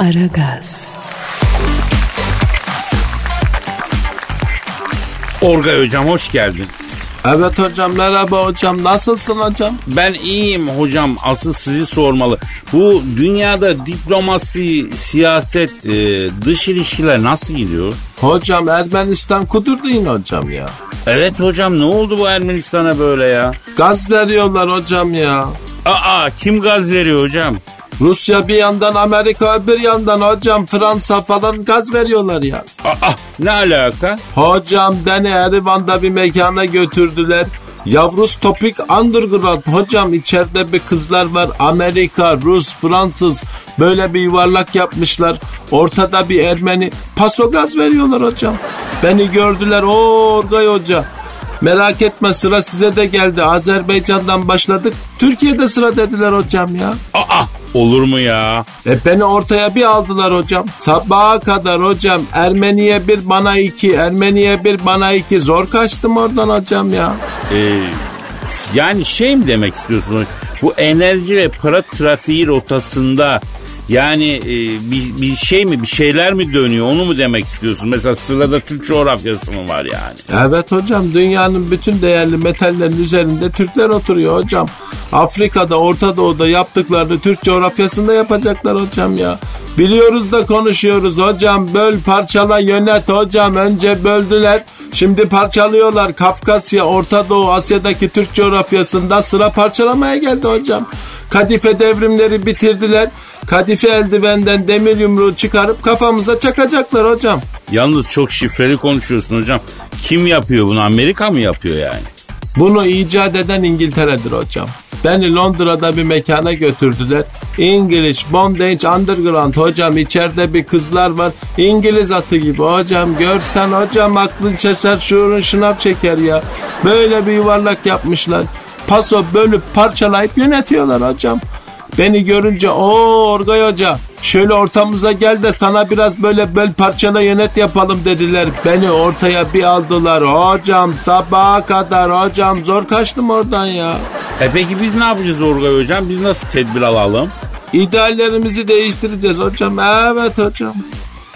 Aragaz, Orgay hocam hoş geldiniz. Evet hocam merhaba hocam nasılsın hocam? Ben iyiyim hocam asıl sizi sormalı. Bu dünyada diplomasi, siyaset, e, dış ilişkiler nasıl gidiyor? Hocam Ermenistan kudurdu yine hocam ya. Evet hocam ne oldu bu Ermenistan'a böyle ya? Gaz veriyorlar hocam ya. Aa kim gaz veriyor hocam? Rusya bir yandan Amerika öbür yandan hocam Fransa falan gaz veriyorlar ya. Aa ne alaka? Hocam beni Erivan'da bir mekana götürdüler. Yavrus Topik Underground hocam içeride bir kızlar var Amerika, Rus, Fransız böyle bir yuvarlak yapmışlar. Ortada bir Ermeni paso gaz veriyorlar hocam. Beni gördüler o Orgay Hoca. Merak etme sıra size de geldi. Azerbaycan'dan başladık. Türkiye'de sıra dediler hocam ya. Aa olur mu ya? E beni ortaya bir aldılar hocam. Sabaha kadar hocam. Ermeniye bir bana iki. Ermeniye bir bana iki. Zor kaçtım oradan hocam ya. Ee, yani şey mi demek istiyorsunuz? Bu enerji ve para trafiği rotasında yani e, bir, bir şey mi bir şeyler mi dönüyor onu mu demek istiyorsun? Mesela sırada Türk coğrafyası mı var yani? Evet hocam dünyanın bütün değerli metallerin üzerinde Türkler oturuyor hocam. Afrika'da Orta Doğu'da yaptıklarını Türk coğrafyasında yapacaklar hocam ya. Biliyoruz da konuşuyoruz hocam böl parçala yönet hocam önce böldüler şimdi parçalıyorlar Kafkasya Orta Doğu Asya'daki Türk coğrafyasında sıra parçalamaya geldi hocam. Kadife devrimleri bitirdiler. Kadife eldivenden demir yumruğu çıkarıp kafamıza çakacaklar hocam. Yalnız çok şifreli konuşuyorsun hocam. Kim yapıyor bunu? Amerika mı yapıyor yani? Bunu icat eden İngiltere'dir hocam. Beni Londra'da bir mekana götürdüler. English Bondage Underground hocam içeride bir kızlar var. İngiliz atı gibi hocam görsen hocam aklın şaşar şuurun şınav çeker ya. Böyle bir yuvarlak yapmışlar. Paso bölüp parçalayıp yönetiyorlar hocam. Beni görünce o Orgay Hoca şöyle ortamıza gel de sana biraz böyle böl parçala yönet yapalım dediler. Beni ortaya bir aldılar hocam sabaha kadar hocam zor kaçtım oradan ya. E peki biz ne yapacağız Orgay hocam? Biz nasıl tedbir alalım? İdeallerimizi değiştireceğiz hocam. Evet hocam.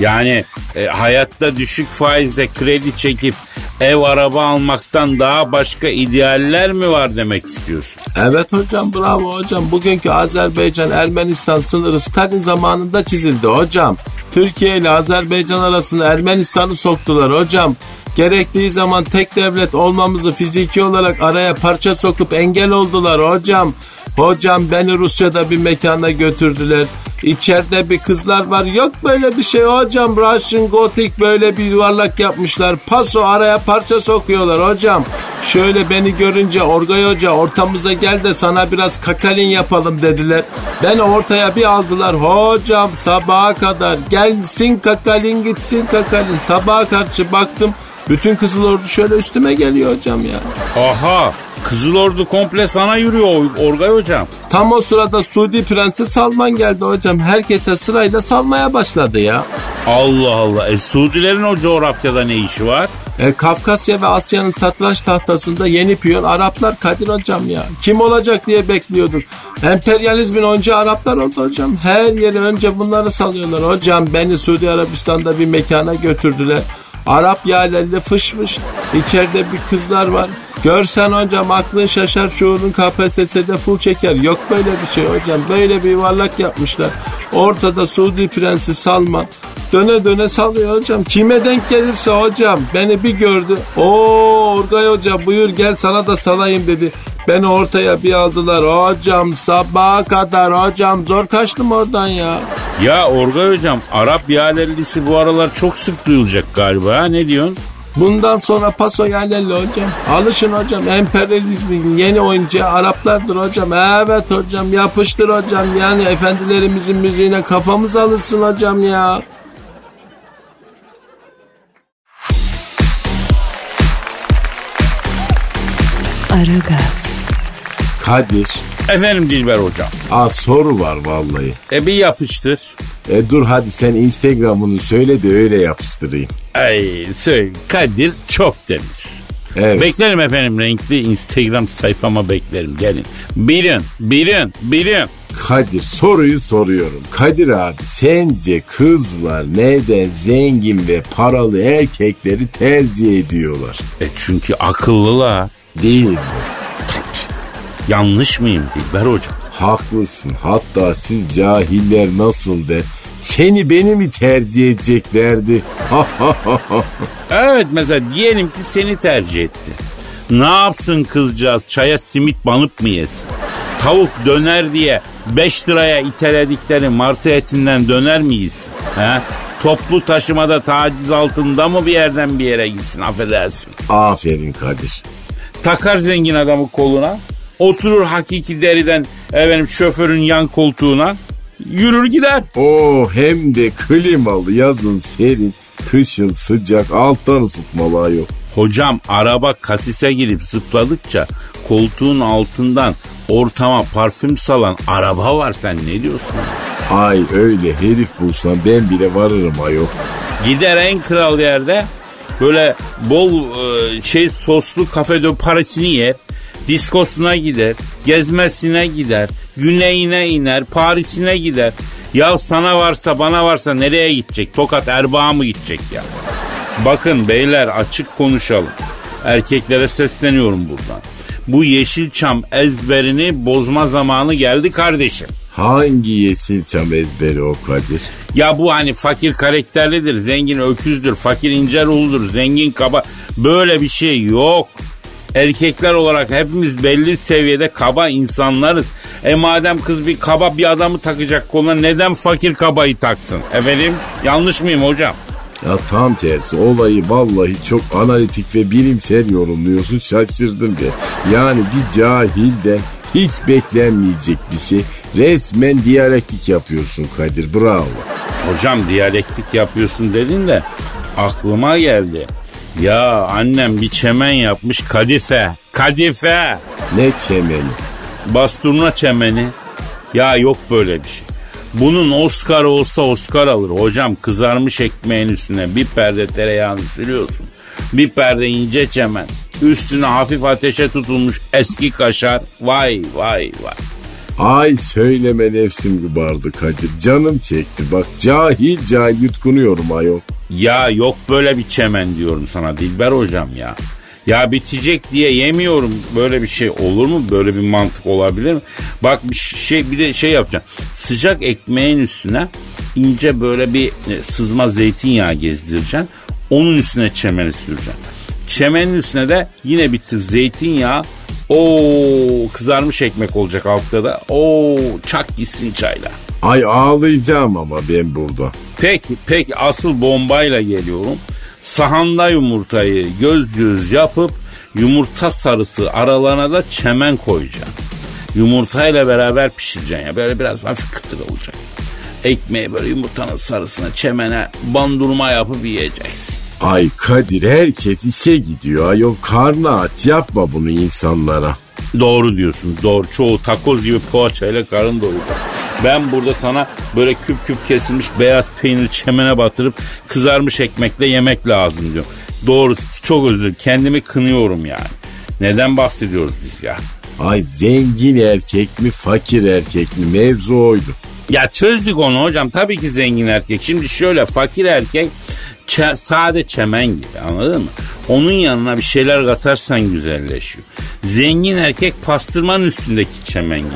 Yani e, hayatta düşük faizle kredi çekip ev araba almaktan daha başka idealler mi var demek istiyorsun? Evet hocam bravo hocam. Bugünkü Azerbaycan Ermenistan sınırı Stalin zamanında çizildi hocam. Türkiye ile Azerbaycan arasında Ermenistan'ı soktular hocam. Gerektiği zaman tek devlet olmamızı fiziki olarak araya parça sokup engel oldular hocam. Hocam beni Rusya'da bir mekana götürdüler. İçeride bir kızlar var. Yok böyle bir şey hocam. Russian Gothic böyle bir yuvarlak yapmışlar. Paso araya parça sokuyorlar hocam. Şöyle beni görünce Orgay Hoca ortamıza gel de sana biraz kakalin yapalım dediler. Beni ortaya bir aldılar. Hocam sabaha kadar gelsin kakalin gitsin kakalin. Sabaha karşı baktım. Bütün Kızıl Ordu şöyle üstüme geliyor hocam ya. Aha Kızıl Ordu komple sana yürüyor Orgay hocam. Tam o sırada Suudi Prensi Salman geldi hocam. Herkese sırayla salmaya başladı ya. Allah Allah. E Suudilerin o coğrafyada ne işi var? E, Kafkasya ve Asya'nın satranç tahtasında yeni piyon Araplar Kadir hocam ya. Kim olacak diye bekliyorduk. Emperyalizmin önce Araplar oldu hocam. Her yere önce bunları salıyorlar. Hocam beni Suudi Arabistan'da bir mekana götürdüler. Arap yerlerinde fış fış. İçeride bir kızlar var. Görsen hocam aklın şaşar şuurun KPSS'de full çeker. Yok böyle bir şey hocam. Böyle bir yuvarlak yapmışlar. Ortada Suudi Prensi Salman. Döne döne sallıyor hocam. Kime denk gelirse hocam. Beni bir gördü. Oo Orgay hoca buyur gel sana da salayım dedi. Beni ortaya bir aldılar. Hocam sabaha kadar hocam zor kaçtım oradan ya. Ya Orgay hocam Arap yerlisi bu aralar çok sık duyulacak galiba ne diyorsun? Bundan sonra paso yerlerle hocam. Alışın hocam emperyalizmin yeni oyuncağı Araplardır hocam. Evet hocam yapıştır hocam. Yani efendilerimizin müziğine kafamız alışsın hocam ya. Aragaz, Kadir. Efendim Dilber hocam. Aa soru var vallahi. E bir yapıştır. E dur hadi sen Instagram'ını söyle de öyle yapıştırayım. Ay söyle Kadir çok demir. Evet. Beklerim efendim renkli Instagram sayfama beklerim gelin. Bilin bilin bilin. Kadir soruyu soruyorum. Kadir abi sence kızlar neden zengin ve paralı erkekleri tercih ediyorlar? E çünkü akıllılar. Değil mi? Yanlış mıyım Dilber hocam? Haklısın. Hatta siz cahiller nasıl de seni beni mi tercih edeceklerdi? Evet mesela diyelim ki seni tercih etti. Ne yapsın kızcağız çaya simit banıp mı yesin? Tavuk döner diye 5 liraya iteledikleri martı etinden döner miyiz? He? Toplu taşımada taciz altında mı bir yerden bir yere gitsin affedersin. Aferin Kadir. Takar zengin adamı koluna. Oturur hakiki deriden efendim şoförün yan koltuğuna. Yürür gider. O hem de klimalı yazın serin, kışın sıcak alttan ısıtmalı ayol. Hocam araba kasise girip zıpladıkça koltuğun altından ortama parfüm salan araba var sen ne diyorsun? Ay öyle herif bulsam ben bile varırım ayol. Gider en kral yerde böyle bol e, şey soslu kafe de parisini yer. Diskosuna gider, gezmesine gider, güneyine iner, Paris'ine gider. Ya sana varsa bana varsa nereye gidecek? Tokat Erbaa'ya mı gidecek ya? Bakın beyler açık konuşalım. Erkeklere sesleniyorum buradan. Bu Yeşilçam ezberini bozma zamanı geldi kardeşim. Hangi Yeşilçam ezberi o Kadir? Ya bu hani fakir karakterlidir, zengin öküzdür, fakir ince ruhludur, zengin kaba. Böyle bir şey yok. Erkekler olarak hepimiz belli seviyede kaba insanlarız. E madem kız bir kaba bir adamı takacak koluna neden fakir kabayı taksın? Efendim yanlış mıyım hocam? Ya tam tersi olayı vallahi çok analitik ve bilimsel yorumluyorsun şaşırdım be. Yani bir cahilden hiç beklenmeyecek bir şey resmen diyalektik yapıyorsun Kadir bravo. Hocam diyalektik yapıyorsun dedin de aklıma geldi. Ya annem bir çemen yapmış kadife. Kadife. Ne çemeni. Basturna çemeni. Ya yok böyle bir şey. Bunun Oscar olsa Oscar alır. Hocam kızarmış ekmeğin üstüne bir perde tereyağını sürüyorsun. Bir perde ince çemen. Üstüne hafif ateşe tutulmuş eski kaşar. Vay vay vay. Ay söyleme nefsim gübardı Kadir. Canım çekti bak cahil cahil yutkunuyorum ayol. Ya yok böyle bir çemen diyorum sana Dilber hocam ya. Ya bitecek diye yemiyorum. Böyle bir şey olur mu? Böyle bir mantık olabilir mi? Bak bir şey bir de şey yapacağım. Sıcak ekmeğin üstüne ince böyle bir e, sızma zeytinyağı gezdireceksin. Onun üstüne çemeni süreceksin. Çemenin üstüne de yine bir tık zeytinyağı. O kızarmış ekmek olacak altta da. O çak gitsin çayla. Ay ağlayacağım ama ben burada. Peki peki asıl bombayla geliyorum. Sahanda yumurtayı göz göz yapıp yumurta sarısı aralarına da çemen koyacaksın. Yumurtayla beraber pişireceksin ya böyle biraz hafif kıtır olacak. Ekmeği böyle yumurtanın sarısına çemene bandurma yapıp yiyeceksin. Ay Kadir herkes işe gidiyor ayol karnı aç yapma bunu insanlara. Doğru diyorsun doğru. Çoğu takoz gibi poğaçayla karın doyurdu. Ben burada sana böyle küp küp kesilmiş beyaz peynir çemene batırıp kızarmış ekmekle yemek lazım diyorum. Doğru çok özür kendimi kınıyorum yani. Neden bahsediyoruz biz ya? Ay zengin erkek mi fakir erkek mi mevzu oydu. Ya çözdük onu hocam tabii ki zengin erkek. Şimdi şöyle fakir erkek çe- sade çemen gibi anladın mı? Onun yanına bir şeyler katarsan güzelleşiyor. Zengin erkek pastırmanın üstündeki çemen gibi.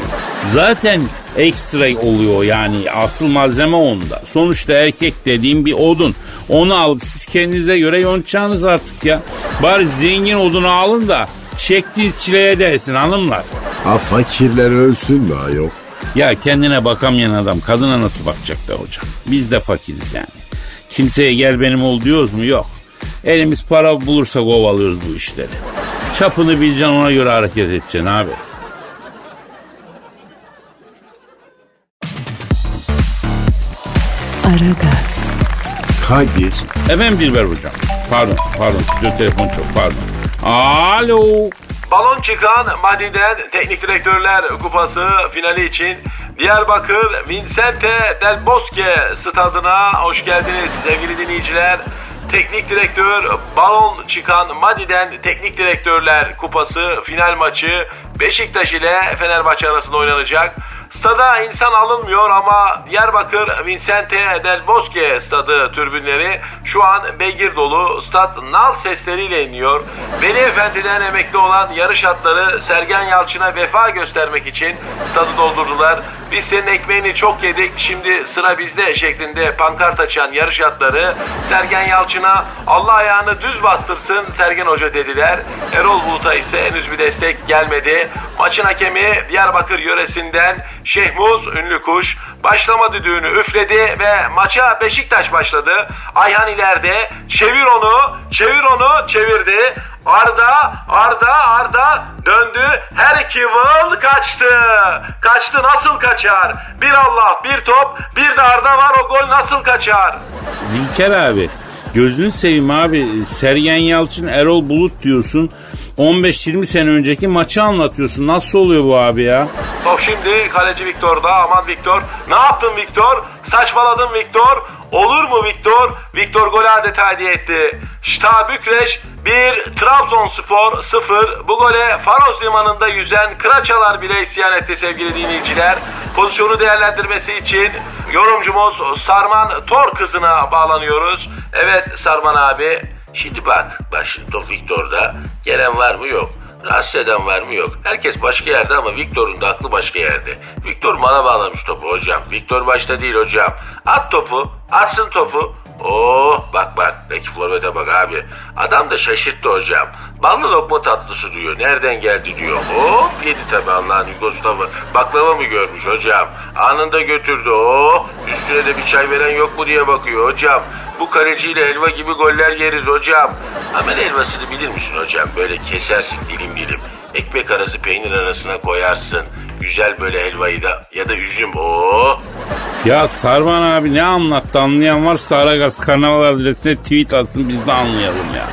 Zaten ekstra oluyor yani asıl malzeme onda. Sonuçta erkek dediğim bir odun. Onu alıp siz kendinize göre yontacaksınız artık ya. Bari zengin odunu alın da çektiğiniz çileye değsin hanımlar. Ha fakirler ölsün mü ayol? Ya kendine bakamayan adam kadına nasıl bakacak be hocam? Biz de fakiriz yani. Kimseye gel benim ol diyoruz mu? Yok. Elimiz para bulursa kovalıyoruz bu işleri. Çapını bileceksin ona göre hareket edeceksin abi. Aragaz, Kadir Efendim Dilber hocam. Pardon, pardon. Stüdyo telefon çok pardon. Alo. Balon çıkan Madi'den Teknik Direktörler Kupası finali için Diyarbakır Vincente Del Bosque stadına hoş geldiniz sevgili dinleyiciler. Teknik direktör balon çıkan Madi'den Teknik Direktörler Kupası final maçı Beşiktaş ile Fenerbahçe arasında oynanacak. Stada insan alınmıyor ama Diyarbakır Vincente del Bosque stadı türbünleri şu an beygir dolu. Stad nal sesleriyle iniyor. Veli Efendi'den emekli olan yarış atları Sergen Yalçın'a vefa göstermek için stadı doldurdular. Biz senin ekmeğini çok yedik şimdi sıra bizde şeklinde pankart açan yarış atları Sergen Yalçın'a Allah ayağını düz bastırsın Sergen Hoca dediler. Erol Bulut'a ise henüz bir destek gelmedi. Maçın hakemi Diyarbakır yöresinden Şehmuz Ünlü Kuş başlama düdüğünü üfledi ve maça Beşiktaş başladı. Ayhan ileride çevir onu, çevir onu, çevirdi. Arda, Arda, Arda döndü. Her iki vıl kaçtı. Kaçtı nasıl kaçar? Bir Allah, bir top, bir de Arda var o gol nasıl kaçar? Dilker abi gözünü seveyim abi. Sergen Yalçın, Erol Bulut diyorsun. 15-20 sene önceki maçı anlatıyorsun. Nasıl oluyor bu abi ya? Top şimdi kaleci Viktor'da. Aman Viktor. Ne yaptın Viktor? Saçmaladın Viktor. Olur mu Viktor? Viktor gol adeta hediye etti. Şta Bükreş 1, Trabzonspor 0. Bu gole Faros Limanı'nda yüzen Kıraçalar bile isyan etti sevgili dinleyiciler. Pozisyonu değerlendirmesi için yorumcumuz Sarman Tor kızına bağlanıyoruz. Evet Sarman abi. Şimdi bak, bak Viktor'da. Gelen var mı yok. Rahatsız eden var mı yok. Herkes başka yerde ama Viktor'un da aklı başka yerde. Viktor bana bağlamış topu hocam. Viktor başta değil hocam. At topu, atsın topu. Oh bak bak Peki forvete bak abi. Adam da şaşırttı hocam. Ballı lokma tatlısı diyor. Nereden geldi diyor. Hop yedi tabi Allah'ın Yugoslav'ı. Baklava mı görmüş hocam? Anında götürdü. Oh üstüne de bir çay veren yok mu diye bakıyor hocam. Bu kaleciyle helva gibi goller yeriz hocam. Amel helvasını bilir misin hocam? Böyle kesersin dilim dilim. Ekmek arası peynir arasına koyarsın. Güzel böyle helvayı da ya da üzüm. Oo. Ya Sarman abi ne anlattı anlayan varsa Aragaz Karnaval adresine tweet atsın biz de anlayalım ya.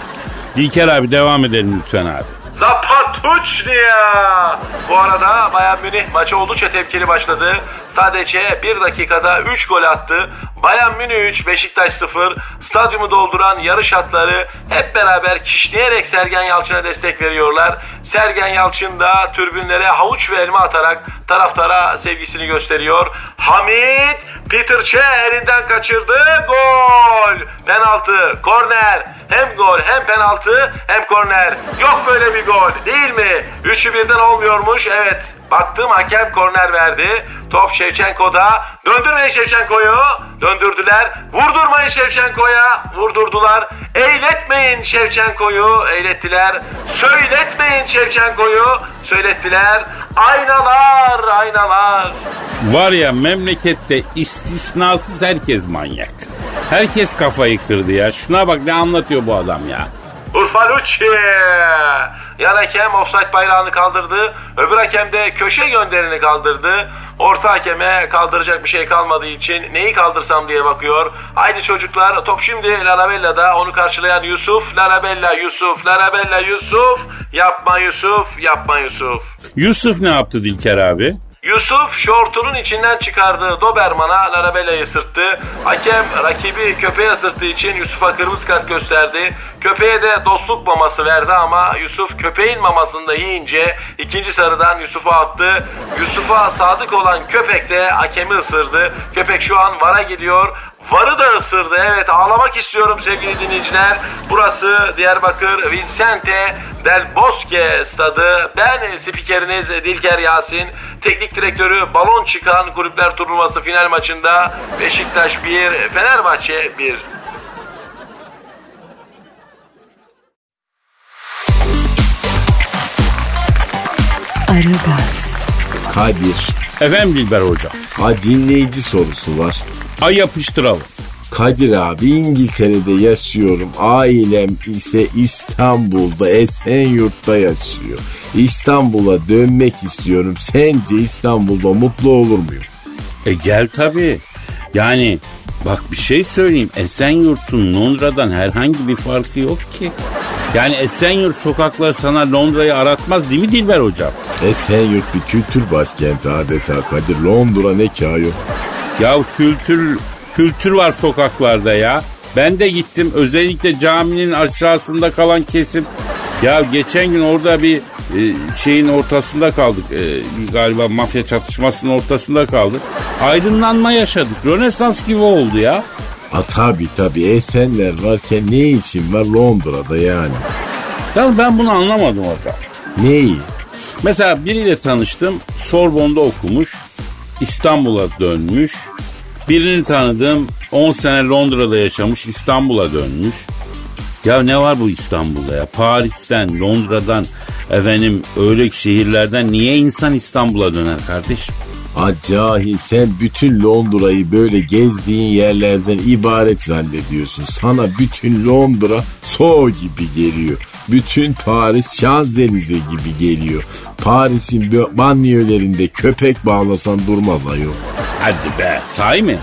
Dilker abi devam edelim lütfen abi. Zapatuçnia. Bu arada Bayern Münih maçı oldukça tepkili başladı. Sadece bir dakikada 3 gol attı. Bayern Münih 3, Beşiktaş 0. Stadyumu dolduran yarış atları hep beraber kişneyerek Sergen Yalçın'a destek veriyorlar. Sergen Yalçın da türbünlere havuç ve elma atarak taraftara sevgisini gösteriyor. Hamit Peter Çe elinden kaçırdı. Gol. Penaltı, korner. Hem gol hem penaltı hem korner. Yok böyle bir gol değil mi? Üçü birden olmuyormuş. Evet Baktım hakem korner verdi. Top Şevçenko'da. Döndürmeyin Şevçenko'yu. Döndürdüler. Vurdurmayın Şevçenko'ya. Vurdurdular. Eğletmeyin Şevçenko'yu. Eğlettiler. Söyletmeyin Şevçenko'yu. Söylettiler. Aynalar, aynalar. Var ya memlekette istisnasız herkes manyak. Herkes kafayı kırdı ya. Şuna bak ne anlatıyor bu adam ya. Urfalucci. Yan hakem offside bayrağını kaldırdı. Öbür hakem de köşe gönderini kaldırdı. Orta hakeme kaldıracak bir şey kalmadığı için neyi kaldırsam diye bakıyor. Haydi çocuklar top şimdi Larabella'da onu karşılayan Yusuf. Larabella Yusuf, Larabella Yusuf. Yapma Yusuf, yapma Yusuf. Yusuf ne yaptı Dilker abi? Yusuf şortunun içinden çıkardığı Doberman'a Larabella'yı sırttı. Hakem rakibi köpeğe ısırttığı için Yusuf'a kırmızı kart gösterdi. Köpeğe de dostluk maması verdi ama Yusuf köpeğin mamasını da yiyince ikinci sarıdan Yusuf'a attı. Yusuf'a sadık olan köpek de hakemi ısırdı. Köpek şu an VAR'a gidiyor. Varı da ısırdı. Evet ağlamak istiyorum sevgili dinleyiciler. Burası Diyarbakır Vincente del Bosque stadı. Ben spikeriniz Dilker Yasin. Teknik direktörü balon çıkan kulüpler turnuvası final maçında Beşiktaş 1, Fenerbahçe 1. Aragaz, Kadir. Efendim Dilber hocam. Ha dinleyici sorusu var. Ay yapıştıralım. Kadir abi İngiltere'de yaşıyorum. Ailem ise İstanbul'da Esenyurt'ta yaşıyor. İstanbul'a dönmek istiyorum. Sence İstanbul'da mutlu olur muyum? E gel tabii. Yani bak bir şey söyleyeyim. Esenyurt'un Londra'dan herhangi bir farkı yok ki. Yani Esenyurt sokakları sana Londra'yı aratmaz değil mi Dilber hocam? Esenyurt bir kültür başkenti adeta Kadir. Londra ne ki ayol? Ya kültür kültür var sokaklarda ya. Ben de gittim özellikle caminin aşağısında kalan kesim. Ya geçen gün orada bir e, şeyin ortasında kaldık. E, galiba mafya çatışmasının ortasında kaldık. Aydınlanma yaşadık. Rönesans gibi oldu ya. A tabi tabi Esenler varken ne için var Londra'da yani? Ya ben bunu anlamadım hocam. Neyi? Mesela biriyle tanıştım. Sorbon'da okumuş. İstanbul'a dönmüş. Birini tanıdım. 10 sene Londra'da yaşamış. İstanbul'a dönmüş. Ya ne var bu İstanbul'da ya? Paris'ten, Londra'dan, efendim öyle şehirlerden niye insan İstanbul'a döner kardeşim? Acahil sen bütün Londra'yı böyle gezdiğin yerlerden ibaret zannediyorsun. Sana bütün Londra Soho gibi geliyor. Bütün Paris Şanzelize gibi geliyor. Paris'in banliyölerinde köpek bağlasan durmaz ayol. Hadi be sahi mi?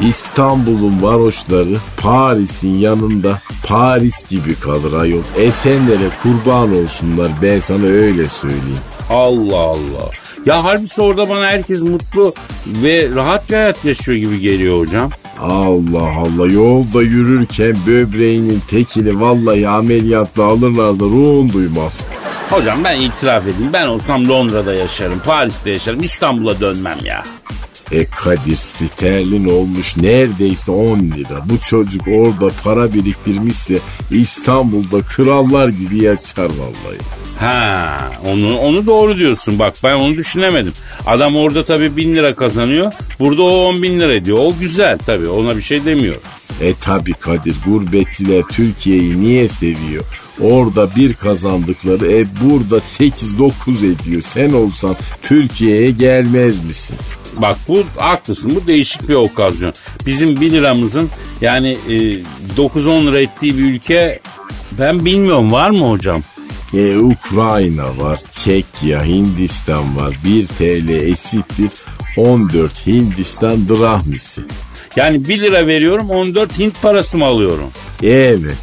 İstanbul'un varoşları Paris'in yanında Paris gibi kalır ayol. Esenlere kurban olsunlar ben sana öyle söyleyeyim. Allah Allah. Ya halbuki orada bana herkes mutlu ve rahat bir hayat yaşıyor gibi geliyor hocam. Allah Allah yolda yürürken böbreğinin tekini vallahi ameliyatla alırlar da ruhun duymaz. Hocam ben itiraf edeyim ben olsam Londra'da yaşarım, Paris'te yaşarım, İstanbul'a dönmem ya. E Kadir sterlin olmuş neredeyse 10 lira. Bu çocuk orada para biriktirmişse İstanbul'da krallar gibi yaşar vallahi. Ha, onu onu doğru diyorsun. Bak ben onu düşünemedim. Adam orada tabii bin lira kazanıyor. Burada o on bin lira ediyor. O güzel tabii ona bir şey demiyor. E tabi Kadir gurbetçiler Türkiye'yi niye seviyor? Orada bir kazandıkları e burada 8-9 ediyor. Sen olsan Türkiye'ye gelmez misin? Bak bu haklısın bu değişik bir okazyon. Bizim 1 liramızın yani e, 9-10 lira ettiği bir ülke ben bilmiyorum var mı hocam? E, Ukrayna var, Çekya, Hindistan var. 1 TL eksiktir 14 Hindistan drahmisi. Yani 1 lira veriyorum 14 Hint parası mı alıyorum? Evet.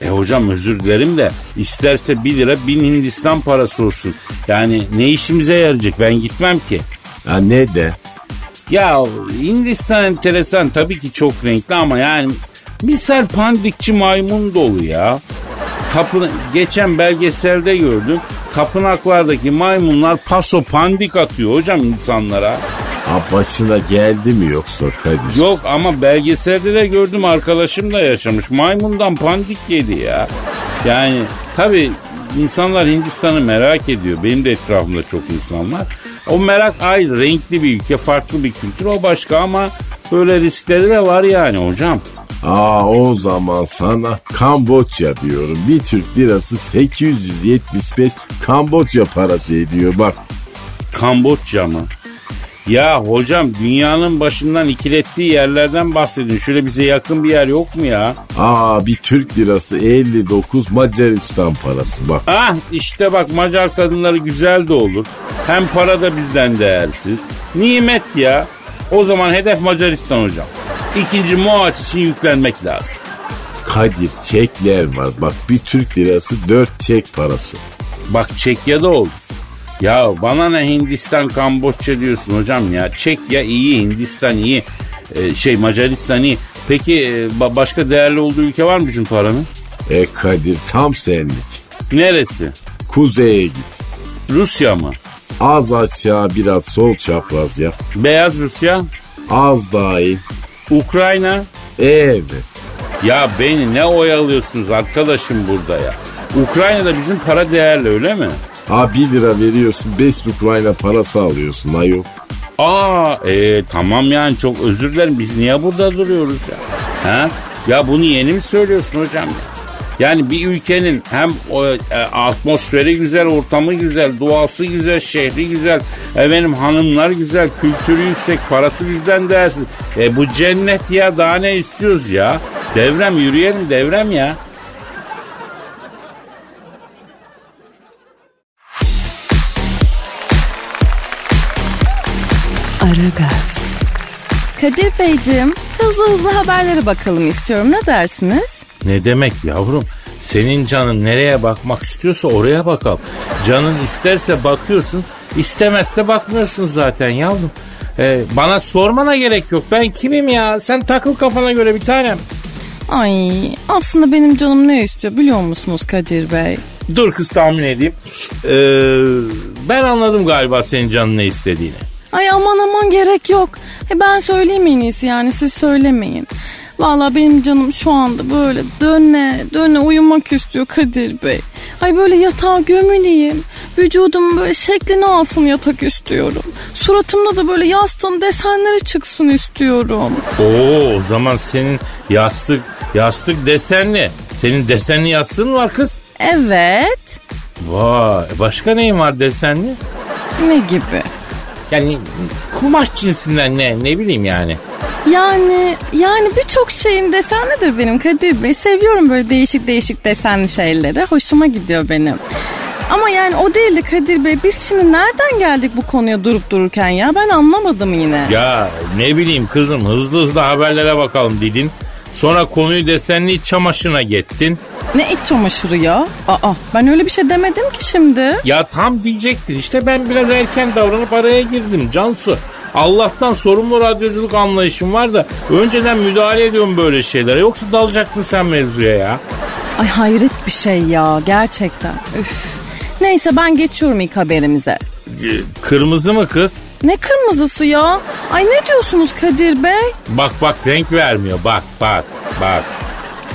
E hocam özür dilerim de isterse 1 lira 1000 Hindistan parası olsun. Yani ne işimize yarayacak ben gitmem ki. Ha ne de? Ya Hindistan enteresan tabii ki çok renkli ama yani misal pandikçi maymun dolu ya. Tapın geçen belgeselde gördüm. Tapınaklardaki maymunlar paso pandik atıyor hocam insanlara. Ha başına geldi mi yoksa Kadir? Yok ama belgeselde de gördüm arkadaşım da yaşamış. Maymundan pandik yedi ya. Yani tabii insanlar Hindistan'ı merak ediyor. Benim de etrafımda çok insan var. O merak ayrı, renkli bir ülke, farklı bir kültür o başka ama böyle riskleri de var yani hocam. Aa o zaman sana Kamboçya diyorum. Bir Türk lirası 875 Kamboçya parası ediyor bak. Kamboçya mı? Ya hocam dünyanın başından ikilettiği yerlerden bahsedin. Şöyle bize yakın bir yer yok mu ya? Aa bir Türk lirası 59 Macaristan parası bak. Ah işte bak Macar kadınları güzel de olur. Hem para da bizden değersiz. Nimet ya. O zaman hedef Macaristan hocam. İkinci Moaç için yüklenmek lazım. Kadir çekler var. Bak bir Türk lirası 4 çek parası. Bak Çekya'da oldu. Ya bana ne Hindistan, Kamboçya diyorsun hocam ya. Çekya iyi, Hindistan iyi, ee, şey Macaristan iyi. Peki e, başka değerli olduğu ülke var mı bizim paranın? E Kadir tam senlik. Neresi? Kuzeye git. Rusya mı? Az aşağı biraz sol çapraz yap. Beyaz Rusya? Az daha iyi. Ukrayna? Evet. Ya beni ne oyalıyorsunuz arkadaşım burada ya? Ukrayna'da bizim para değerli öyle mi? Ha 1 lira veriyorsun 5 Ukrayna parası alıyorsun ayol. Aa e, tamam yani çok özür dilerim biz niye burada duruyoruz ya? Ha? Ya bunu yeni mi söylüyorsun hocam? Yani bir ülkenin hem o, e, atmosferi güzel, ortamı güzel, doğası güzel, şehri güzel, efendim hanımlar güzel, kültürü yüksek, parası bizden değersiz. E bu cennet ya daha ne istiyoruz ya? Devrem yürüyelim devrem ya. Aragaz, Kadir Beyciğim hızlı hızlı haberlere bakalım istiyorum ne dersiniz? Ne demek yavrum? Senin canın nereye bakmak istiyorsa oraya bakalım. Canın isterse bakıyorsun, istemezse bakmıyorsun zaten yavrum. Ee, bana sormana gerek yok. Ben kimim ya? Sen takıl kafana göre bir tanem. Ay aslında benim canım ne istiyor biliyor musunuz Kadir Bey? Dur kız tahmin edeyim. Ee, ben anladım galiba senin canın ne istediğini. Ay aman aman gerek yok. E ben söyleyeyim en iyisi yani siz söylemeyin. Valla benim canım şu anda böyle döne döne uyumak istiyor Kadir Bey. Ay böyle yatağa gömüleyim. Vücudum böyle şeklini alsın yatak istiyorum. Suratımda da böyle yastığın desenleri çıksın istiyorum. Oo o zaman senin yastık yastık desenli. Senin desenli yastığın var kız. Evet. Vay başka neyin var desenli? Ne gibi? Yani kumaş cinsinden ne ne bileyim yani. Yani yani birçok şeyin desenlidir benim Kadir Bey. Seviyorum böyle değişik değişik desenli şeyleri. Hoşuma gidiyor benim. Ama yani o değildi Kadir Bey. Biz şimdi nereden geldik bu konuya durup dururken ya? Ben anlamadım yine. Ya ne bileyim kızım hızlı hızlı haberlere bakalım dedin. Sonra konuyu desenli iç çamaşırına gittin. Ne iç çamaşırı ya? Aa ben öyle bir şey demedim ki şimdi. Ya tam diyecektin işte ben biraz erken davranıp araya girdim Cansu. Allah'tan sorumlu radyoculuk anlayışım var da önceden müdahale ediyorum böyle şeylere. Yoksa dalacaktın sen mevzuya ya. Ay hayret bir şey ya gerçekten. Üf. Neyse ben geçiyorum ilk haberimize. Ee, Kırmızı mı kız? Ne kırmızısı ya? Ay ne diyorsunuz Kadir Bey? Bak bak renk vermiyor bak bak bak.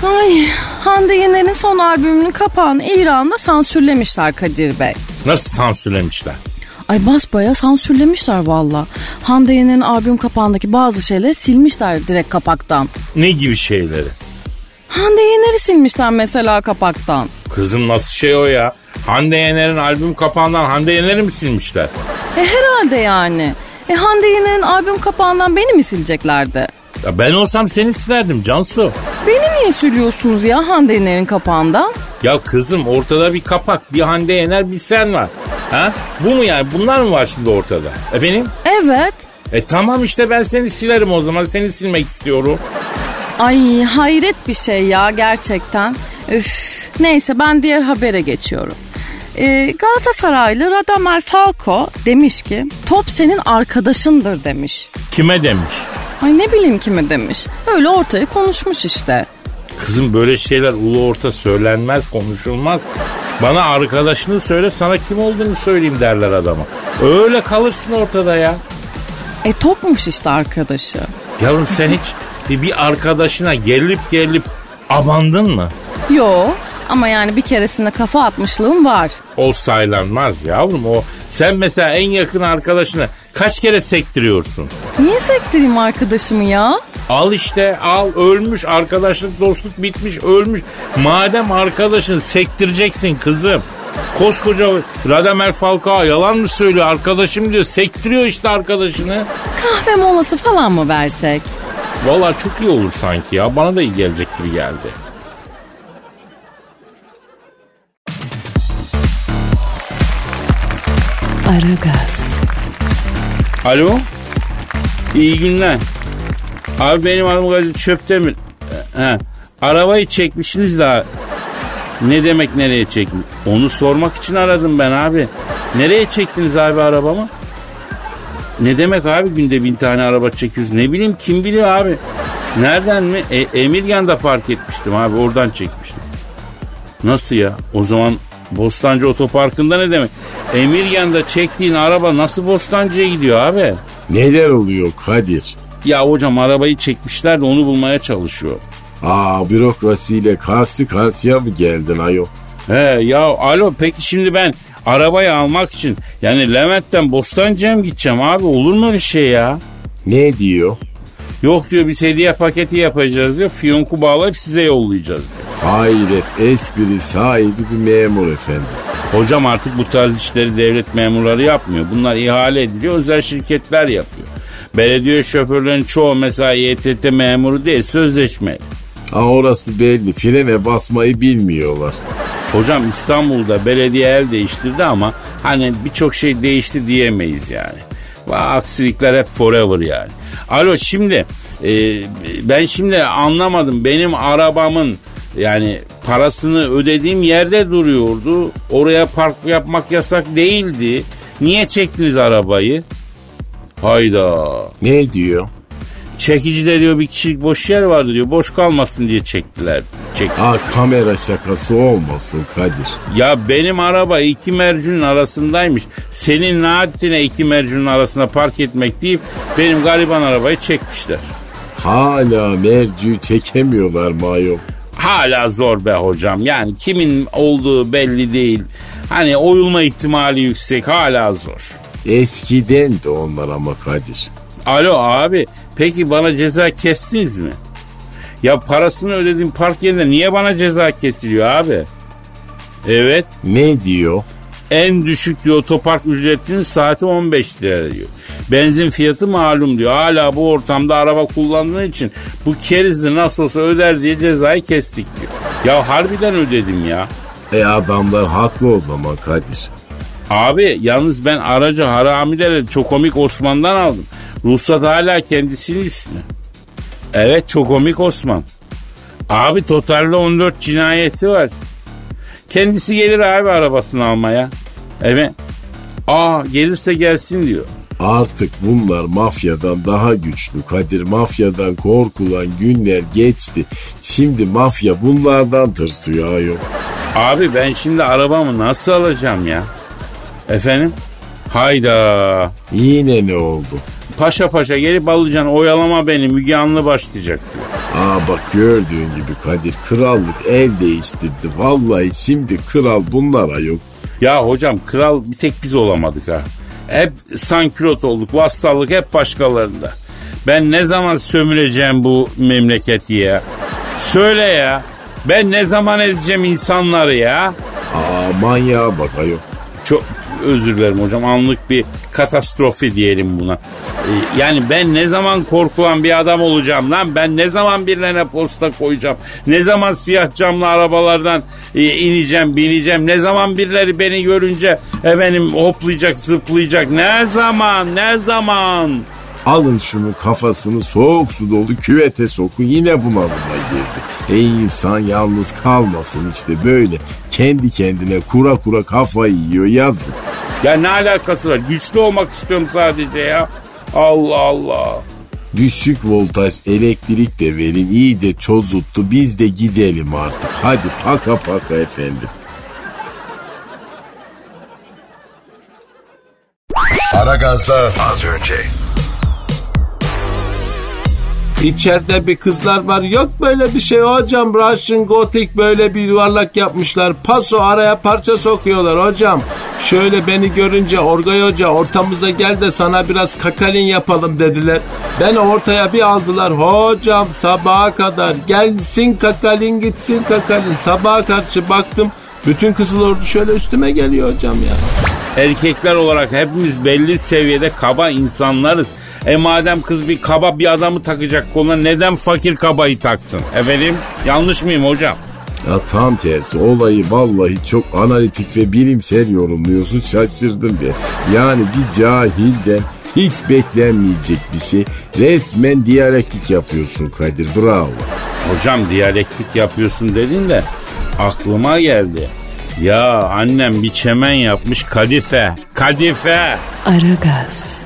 Ay Hande Yener'in son albümünün kapağını İran'da sansürlemişler Kadir Bey. Nasıl sansürlemişler? Ay basbaya sansürlemişler valla. Hande Yener'in albüm kapağındaki bazı şeyleri silmişler direkt kapaktan. Ne gibi şeyleri? Hande Yener'i silmişler mesela kapaktan. Kızım nasıl şey o ya? Hande Yener'in albüm kapağından Hande Yener'i mi silmişler? E herhalde yani. E Hande Yener'in albüm kapağından beni mi sileceklerdi? Ya ben olsam seni silerdim Cansu. Beni niye sürüyorsunuz ya Hande Yener'in kapağından? Ya kızım ortada bir kapak, bir Hande Yener, bir sen var. Ha? Bu mu yani? Bunlar mı var şimdi ortada? Efendim? Evet. E tamam işte ben seni silerim o zaman. Seni silmek istiyorum. Ay hayret bir şey ya gerçekten. Üf. Neyse ben diğer habere geçiyorum. Ee, Galatasaraylı Radamel Falco demiş ki top senin arkadaşındır demiş. Kime demiş? Ay ne bileyim kime demiş. Öyle ortaya konuşmuş işte. Kızım böyle şeyler ulu orta söylenmez, konuşulmaz. Bana arkadaşını söyle sana kim olduğunu söyleyeyim derler adama. Öyle kalırsın ortada ya. E topmuş işte arkadaşı. Yavrum sen hiç bir, bir arkadaşına gelip gelip abandın mı? Yo ama yani bir keresinde kafa atmışlığım var. O saylanmaz yavrum o. Sen mesela en yakın arkadaşına kaç kere sektiriyorsun? Niye sektireyim arkadaşımı ya? Al işte al ölmüş arkadaşlık dostluk bitmiş ölmüş. Madem arkadaşın sektireceksin kızım. Koskoca Radamel Falcao yalan mı söylüyor arkadaşım diyor sektiriyor işte arkadaşını. Kahve molası falan mı versek? Valla çok iyi olur sanki ya bana da iyi gelecek gibi geldi. Aragaz, Alo. İyi günler. Abi benim adım Kadir Çöptemir. He. Arabayı çekmişsiniz daha. Ne demek nereye çekmiş? Onu sormak için aradım ben abi. Nereye çektiniz abi arabamı? Ne demek abi günde bin tane araba çekiyoruz? Ne bileyim kim biliyor abi? Nereden mi? E, Emirgan'da park etmiştim abi oradan çekmiştim. Nasıl ya? O zaman Bostancı Otoparkı'nda ne demek? Emirgan'da çektiğin araba nasıl Bostancı'ya gidiyor abi? Neler oluyor Kadir? Ya hocam arabayı çekmişler de onu bulmaya çalışıyor. Aa bürokrasiyle karşı karşıya mı geldin ayol? He ya alo peki şimdi ben arabayı almak için yani Levent'ten Bostancı'ya mı gideceğim abi olur mu öyle şey ya? Ne diyor? Yok diyor biz hediye paketi yapacağız diyor. Fiyonku bağlayıp size yollayacağız diyor. Hayret espri sahibi bir memur efendi. Hocam artık bu tarz işleri devlet memurları yapmıyor. Bunlar ihale ediliyor özel şirketler yapıyor. Belediye şoförlerin çoğu mesela YTT memuru değil sözleşmeli. Ha orası belli frene basmayı bilmiyorlar. Hocam İstanbul'da belediye el değiştirdi ama hani birçok şey değişti diyemeyiz yani. Aksilikler hep forever yani. Alo şimdi e, ben şimdi anlamadım benim arabamın yani parasını ödediğim yerde duruyordu. Oraya park yapmak yasak değildi. Niye çektiniz arabayı? Hayda. Ne diyor? Çekicide diyor bir kişilik boş yer vardı diyor. Boş kalmasın diye çektiler. Çek. Ha kamera şakası olmasın Kadir. Ya benim araba iki mercunun arasındaymış. Senin naatine iki mercunun arasına park etmek deyip benim gariban arabayı çekmişler. Hala mercü çekemiyorlar mayom. Hala zor be hocam. Yani kimin olduğu belli değil. Hani oyulma ihtimali yüksek hala zor. Eskiden de onlar ama Kadir. Alo abi peki bana ceza kestiniz mi? Ya parasını ödedim park yerine niye bana ceza kesiliyor abi? Evet Ne diyor? en düşük diyor otopark ücretinin saati 15 lira diyor. Benzin fiyatı malum diyor. Hala bu ortamda araba kullandığın için bu kerizli nasıl olsa öder diye cezayı kestik diyor. Ya harbiden ödedim ya. E adamlar haklı o zaman Kadir. Abi yalnız ben aracı haramileri çok komik Osman'dan aldım. Ruhsat hala kendisinin üstüne. Evet çok komik Osman. Abi totalde 14 cinayeti var. Kendisi gelir abi arabasını almaya. Evet. Aa gelirse gelsin diyor. Artık bunlar mafyadan daha güçlü Kadir. Mafyadan korkulan günler geçti. Şimdi mafya bunlardan tırsıyor ayol. Abi ben şimdi arabamı nasıl alacağım ya? Efendim? Hayda. Yine ne oldu? Paşa paşa gelip alacaksın oyalama beni Müge Anlı başlayacak diyor. Aa bak gördüğün gibi Kadir krallık el değiştirdi. Vallahi şimdi kral bunlara yok. Ya hocam kral bir tek biz olamadık ha. Hep sankülot olduk. Vassallık hep başkalarında. Ben ne zaman sömüreceğim bu memleketi ya? Söyle ya. Ben ne zaman ezeceğim insanları ya? Aa manyağa bak ayol. Çok özür dilerim hocam. Anlık bir katastrofi diyelim buna. Ee, Yani ben ne zaman korkulan bir adam olacağım lan? Ben ne zaman birilerine posta koyacağım? Ne zaman siyah camlı arabalardan e, ineceğim, bineceğim? Ne zaman birileri beni görünce efendim hoplayacak, zıplayacak? Ne zaman? Ne zaman? Alın şunu kafasını soğuk su dolu küvete sokun yine bunalıma girdi. Ey insan yalnız kalmasın işte böyle kendi kendine kura kura kafayı yiyor yazık. Ya ne alakası var? Güçlü olmak istiyorum sadece ya. Allah Allah. Düşük voltaj elektrik de verin iyice çozuttu biz de gidelim artık. Hadi paka paka efendim. Aragaz'da az önce. İçeride bir kızlar var. Yok böyle bir şey hocam. Russian Gothic böyle bir yuvarlak yapmışlar. Paso araya parça sokuyorlar hocam. Şöyle beni görünce Orgay Hoca ortamıza gel de sana biraz kakalin yapalım dediler. Ben ortaya bir aldılar. Hocam sabaha kadar gelsin kakalin gitsin kakalin. Sabaha karşı baktım bütün kızıl ordu şöyle üstüme geliyor hocam ya. Erkekler olarak hepimiz belli seviyede kaba insanlarız. E madem kız bir kaba bir adamı takacak koluna neden fakir kabayı taksın? Efendim yanlış mıyım hocam? Ya tam tersi olayı vallahi çok analitik ve bilimsel yorumluyorsun şaşırdım be. Yani bir cahilden hiç beklenmeyecek bir şey. Resmen diyalektik yapıyorsun Kadir bravo. Hocam diyalektik yapıyorsun dedin de aklıma geldi. Ya annem bir çemen yapmış kadife. Kadife. Aragaz.